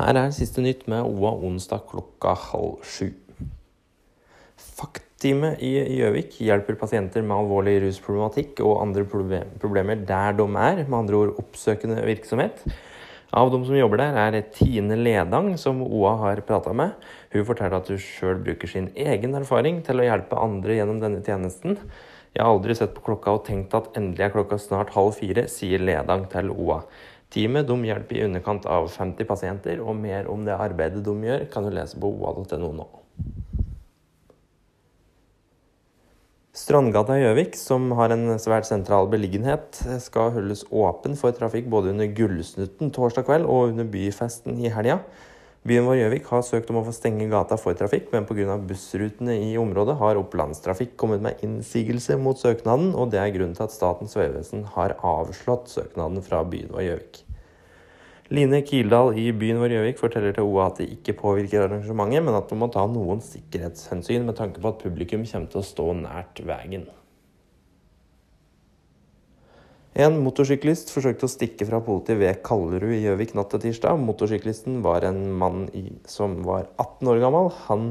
Her er siste nytt med OA onsdag klokka halv sju. FACT-teamet i Gjøvik hjelper pasienter med alvorlig rusproblematikk og andre problemer der de er, med andre ord oppsøkende virksomhet. Av de som jobber der, er Tine Ledang, som OA har prata med. Hun forteller at hun sjøl bruker sin egen erfaring til å hjelpe andre gjennom denne tjenesten. Jeg har aldri sett på klokka og tenkt at endelig er klokka snart halv fire, sier Ledang til OA. Teamet de hjelper i underkant av 50 pasienter, og mer om det arbeidet de gjør, kan du lese på oa.no nå. Strandgata i Gjøvik, som har en svært sentral beliggenhet, skal holdes åpen for trafikk både under Gullsnutten torsdag kveld og under byfesten i helga. Byen vår Gjøvik har søkt om å få stenge gata for trafikk, men pga. bussrutene i området har Opplandstrafikk kommet med innsigelse mot søknaden, og det er grunnen til at Statens vegvesen har avslått søknaden fra byen vår Gjøvik. Line Kildahl i byen vår Gjøvik forteller til OA at det ikke påvirker arrangementet, men at de må ta noen sikkerhetshensyn med tanke på at publikum kommer til å stå nært veien. En motorsyklist forsøkte å stikke fra politiet ved Kallerud i Gjøvik natt til tirsdag. Motorsyklisten var en mann som var 18 år gammel. Han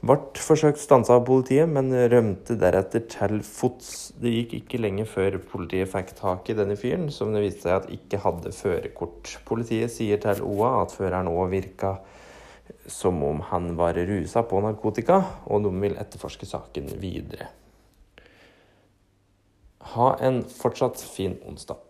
ble forsøkt stansa av politiet, men rømte deretter til fots. Det gikk ikke lenge før politiet fikk tak i denne fyren, som det viste seg at ikke hadde førerkort. Politiet sier til OA at føreren òg virka som om han var rusa på narkotika, og de vil etterforske saken videre. Ha en fortsatt fin onsdag.